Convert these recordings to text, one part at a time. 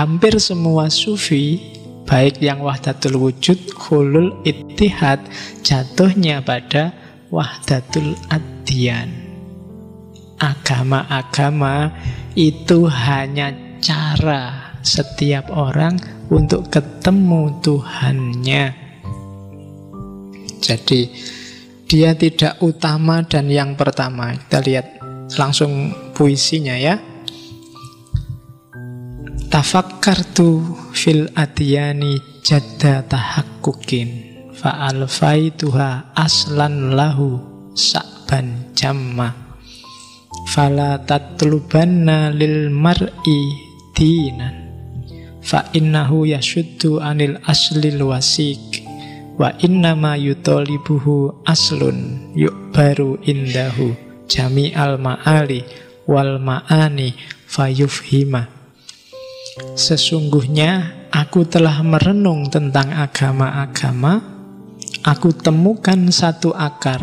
hampir semua sufi baik yang wahdatul wujud, hulul ittihad jatuhnya pada wahdatul adyan. Agama-agama itu hanya cara setiap orang untuk ketemu Tuhannya. Jadi dia tidak utama dan yang pertama. Kita lihat langsung puisinya ya. Tafakkartu fil adiyani jadda tahakkukin Fa'alfaituha aslan lahu sa'ban jamma. Fala tatlubanna lil mar'i dinan Fa innahu yashuddu anil aslil wasik Wa innama yutolibuhu aslun baru indahu Jami al ma'ali wal ma'ani fayufhimah Sesungguhnya aku telah merenung tentang agama-agama. Aku temukan satu akar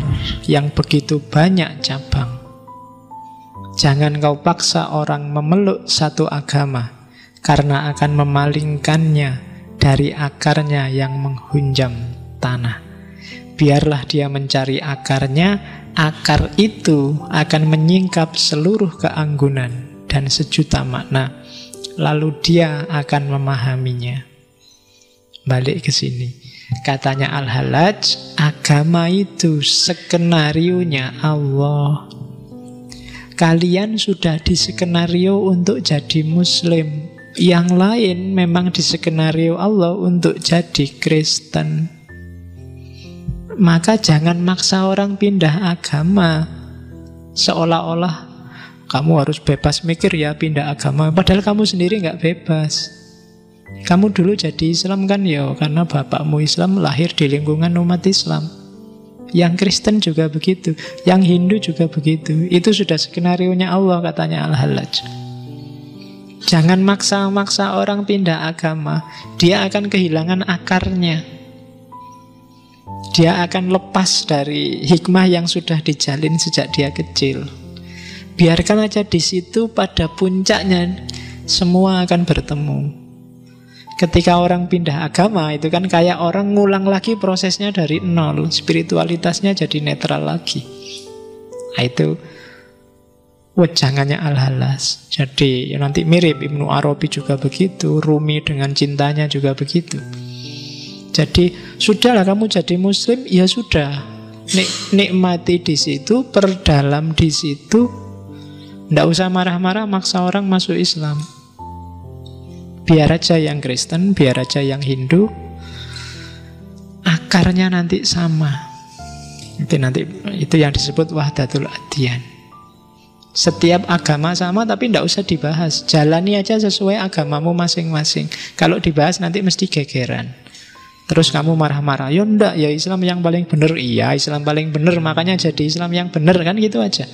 yang begitu banyak cabang. Jangan kau paksa orang memeluk satu agama Karena akan memalingkannya dari akarnya yang menghunjam tanah. Biarlah dia mencari akarnya Akar itu akan menyingkap seluruh keanggunan dan sejuta makna lalu dia akan memahaminya. Balik ke sini. Katanya Al-Halaj, agama itu skenario-nya Allah. Kalian sudah di skenario untuk jadi muslim. Yang lain memang di skenario Allah untuk jadi Kristen. Maka jangan maksa orang pindah agama. Seolah-olah kamu harus bebas mikir ya pindah agama. Padahal kamu sendiri nggak bebas. Kamu dulu jadi Islam kan ya karena bapakmu Islam lahir di lingkungan umat Islam. Yang Kristen juga begitu, yang Hindu juga begitu. Itu sudah skenario nya Allah katanya Al-Halaj. Jangan maksa-maksa orang pindah agama, dia akan kehilangan akarnya. Dia akan lepas dari hikmah yang sudah dijalin sejak dia kecil. Biarkan aja di situ pada puncaknya semua akan bertemu. Ketika orang pindah agama itu kan kayak orang ngulang lagi prosesnya dari nol, spiritualitasnya jadi netral lagi. Nah, itu wejangannya Al-Halas. Jadi ya nanti mirip Ibnu Arabi juga begitu, Rumi dengan cintanya juga begitu. Jadi sudahlah kamu jadi muslim, ya sudah. Nik nikmati di situ, perdalam di situ, tidak usah marah-marah maksa orang masuk Islam. Biar aja yang Kristen, biar aja yang Hindu. Akarnya nanti sama. Itu nanti itu yang disebut wahdatul adian. Setiap agama sama tapi tidak usah dibahas. Jalani aja sesuai agamamu masing-masing. Kalau dibahas nanti mesti gegeran. Terus kamu marah-marah, ya ndak, ya Islam yang paling benar. Iya, Islam paling benar, makanya jadi Islam yang benar kan gitu aja.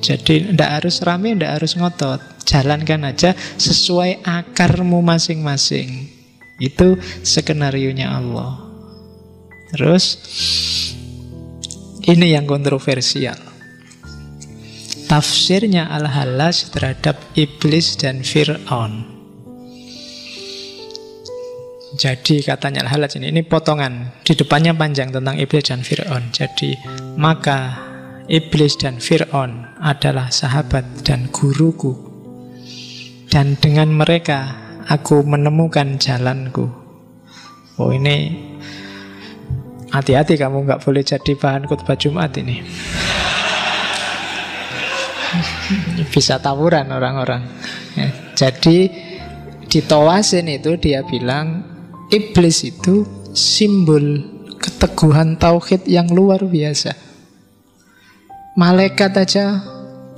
Jadi tidak harus rame, tidak harus ngotot. Jalankan aja sesuai akarmu masing-masing. Itu skenario-nya Allah. Terus ini yang kontroversial. Tafsirnya Al-Halas terhadap iblis dan Fir'aun. Jadi katanya Al-Halas ini, ini potongan. Di depannya panjang tentang iblis dan Fir'aun. Jadi maka Iblis dan Fir'aun adalah sahabat dan guruku. Dan dengan mereka aku menemukan jalanku. Oh ini hati-hati kamu nggak boleh jadi bahan khutbah Jumat ini. Bisa tawuran orang-orang. Ya, jadi di Tawasin itu dia bilang iblis itu simbol keteguhan tauhid yang luar biasa. Malaikat aja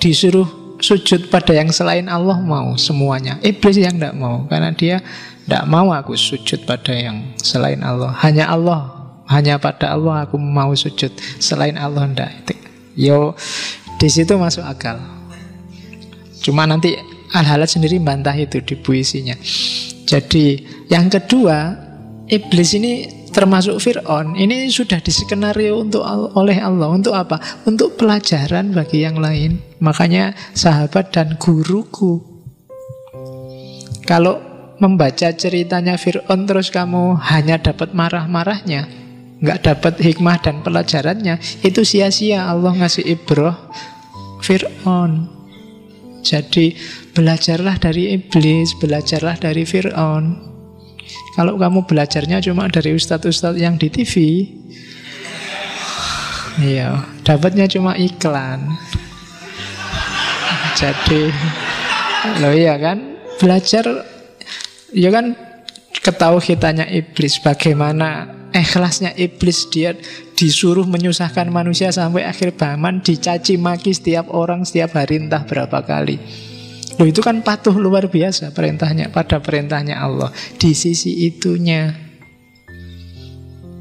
disuruh sujud pada yang selain Allah mau semuanya. Iblis yang tidak mau karena dia tidak mau aku sujud pada yang selain Allah. Hanya Allah, hanya pada Allah aku mau sujud. Selain Allah tidak. Yo di situ masuk akal. Cuma nanti Al-Halat sendiri bantah itu di puisinya. Jadi yang kedua, iblis ini termasuk Fir'aun ini sudah diskenario untuk oleh Allah untuk apa? Untuk pelajaran bagi yang lain. Makanya sahabat dan guruku Kalau membaca ceritanya Fir'aun terus kamu hanya dapat marah-marahnya, nggak dapat hikmah dan pelajarannya, itu sia-sia Allah ngasih ibroh Fir'aun. Jadi belajarlah dari iblis, belajarlah dari Fir'aun. Kalau kamu belajarnya cuma dari ustadz-ustadz yang di TV, iya, dapatnya cuma iklan. Jadi, lo iya kan, belajar, ya kan ketauhidannya iblis, bagaimana ikhlasnya iblis dia disuruh menyusahkan manusia sampai akhir zaman, dicaci maki setiap orang setiap hari entah berapa kali. Loh itu kan patuh luar biasa perintahnya pada perintahnya Allah. Di sisi itunya.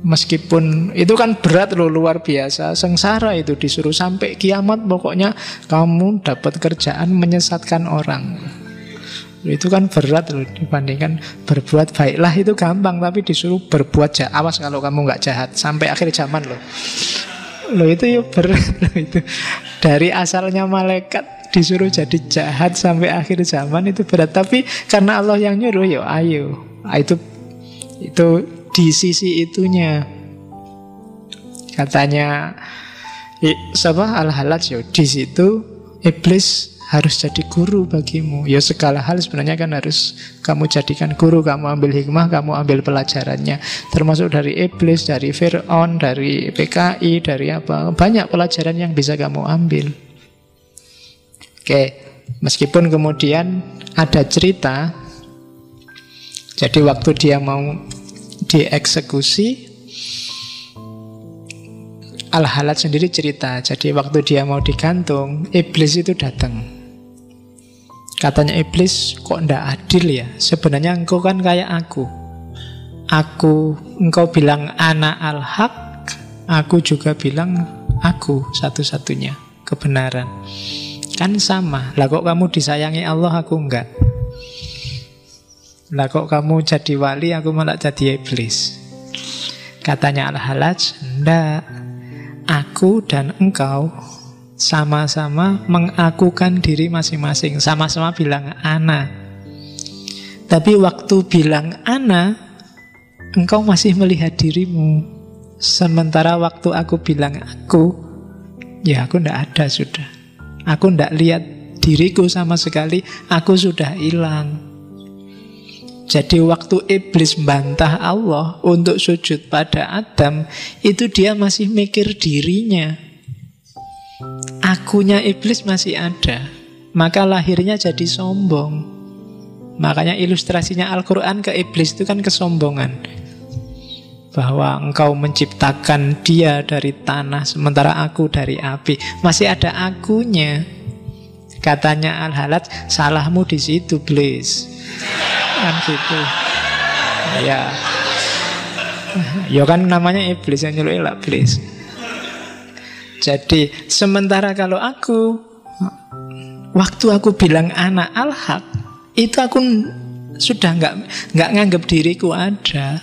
Meskipun itu kan berat loh luar biasa. Sengsara itu disuruh sampai kiamat Pokoknya kamu dapat kerjaan menyesatkan orang. Itu kan berat loh dibandingkan berbuat baiklah itu gampang Tapi disuruh berbuat jahat Awas kalau kamu nggak jahat Sampai akhir zaman loh. Loh itu ya berat loh itu. Dari asalnya malaikat disuruh jadi jahat sampai akhir zaman itu berat Tapi karena Allah yang nyuruh ya ayo ah, Itu itu di sisi itunya. Katanya siapa al halaj yo di situ iblis harus jadi guru bagimu. Ya segala hal sebenarnya kan harus kamu jadikan guru, kamu ambil hikmah, kamu ambil pelajarannya. Termasuk dari iblis, dari Fir'aun, dari PKI, dari apa. Banyak pelajaran yang bisa kamu ambil. Oke, meskipun kemudian ada cerita jadi waktu dia mau dieksekusi Al-Halat sendiri cerita Jadi waktu dia mau digantung Iblis itu datang. Katanya iblis kok ndak adil ya? Sebenarnya engkau kan kayak aku. Aku Engkau bilang anak al-haq Aku juga bilang Aku satu-satunya Kebenaran Kan sama. Lah kok kamu disayangi Allah aku enggak. Lah kok kamu jadi wali aku malah jadi iblis. Katanya Al-Halaj Ndak Aku dan engkau Sama-sama mengakukan diri masing-masing. Sama-sama bilang ana. Tapi waktu bilang ana Engkau masih melihat dirimu. Sementara waktu aku bilang aku Ya aku ndak ada sudah Aku ndak lihat diriku sama sekali Aku sudah hilang jadi waktu iblis bantah Allah untuk sujud pada Adam, itu dia masih mikir dirinya. Akunya iblis masih ada. Maka lahirnya jadi sombong. Makanya ilustrasinya Al-Quran ke iblis itu kan kesombongan. Bahwa engkau menciptakan dia dari tanah, sementara aku dari api. Masih ada akunya. Katanya Al-Halat, salahmu di situ, please. Kan gitu. Ya. Ya kan namanya iblis yang nyuruh iblis jadi sementara kalau aku waktu aku bilang anak al-haq itu aku sudah nggak nggak nganggap diriku ada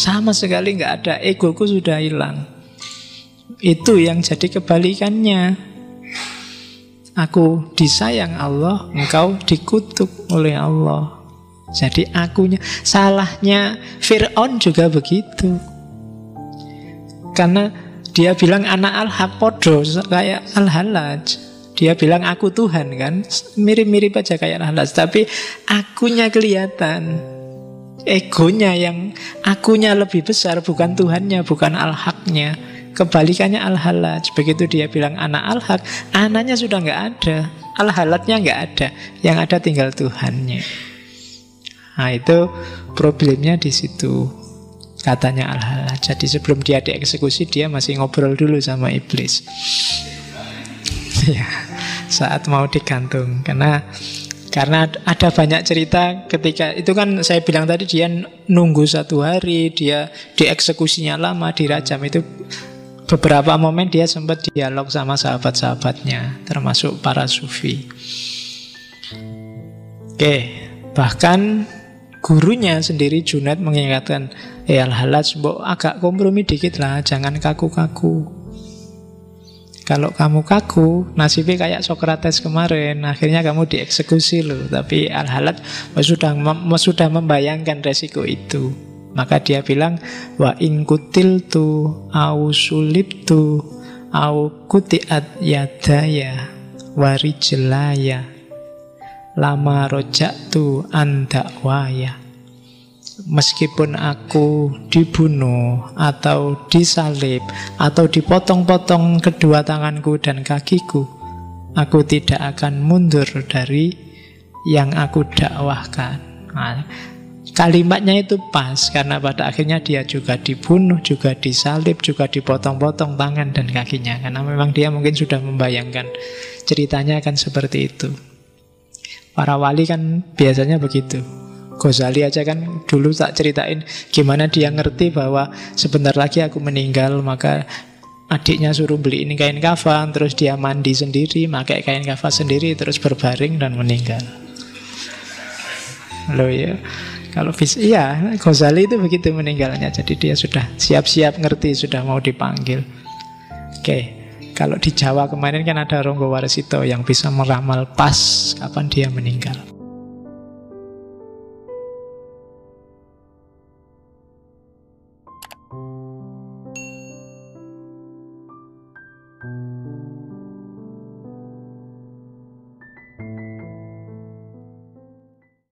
sama sekali nggak ada egoku sudah hilang itu yang jadi kebalikannya Aku disayang Allah, engkau dikutuk oleh Allah. Jadi akunya salahnya Fir'aun juga begitu. Karena dia bilang anak al-haq kayak al-halaj. Dia bilang aku Tuhan kan, mirip-mirip aja kayak al-halaj. Tapi akunya kelihatan, egonya yang akunya lebih besar bukan Tuhannya, bukan al-haqnya. Kebalikannya al-halaj. Begitu dia bilang anak al-haq, anaknya sudah nggak ada, al-halatnya nggak ada, yang ada tinggal Tuhannya. Nah itu problemnya di situ katanya al -Hala. Jadi sebelum dia dieksekusi dia masih ngobrol dulu sama iblis. ya, saat mau digantung karena karena ada banyak cerita ketika itu kan saya bilang tadi dia nunggu satu hari, dia dieksekusinya lama, dirajam itu beberapa momen dia sempat dialog sama sahabat-sahabatnya, termasuk para sufi. Oke, bahkan Gurunya sendiri Junaid mengingatkan, "Eh al-halaj, agak kompromi dikit lah, jangan kaku-kaku." Kalau kamu kaku, nasibnya kayak Socrates kemarin. Akhirnya kamu dieksekusi loh. Tapi Al-Halat sudah, sudah membayangkan resiko itu. Maka dia bilang, Wa ingkutil tu, au sulib tu, au kutiat yadaya, warijlaya, lama rojak tu andakwaya. Meskipun aku dibunuh atau disalib atau dipotong-potong kedua tanganku dan kakiku, aku tidak akan mundur dari yang aku dakwahkan. Nah, kalimatnya itu pas karena pada akhirnya dia juga dibunuh, juga disalib, juga dipotong-potong tangan dan kakinya karena memang dia mungkin sudah membayangkan ceritanya akan seperti itu. Para wali kan biasanya begitu. Ghazali aja kan dulu tak ceritain gimana dia ngerti bahwa sebentar lagi aku meninggal maka adiknya suruh beli ini kain kafan terus dia mandi sendiri pakai kain kafan sendiri terus berbaring dan meninggal. Lo ya. Kalau vis iya, Ghazali itu begitu meninggalnya. Jadi dia sudah siap-siap ngerti sudah mau dipanggil. Oke. Kalau di Jawa kemarin kan ada Ronggo Warsito yang bisa meramal pas kapan dia meninggal.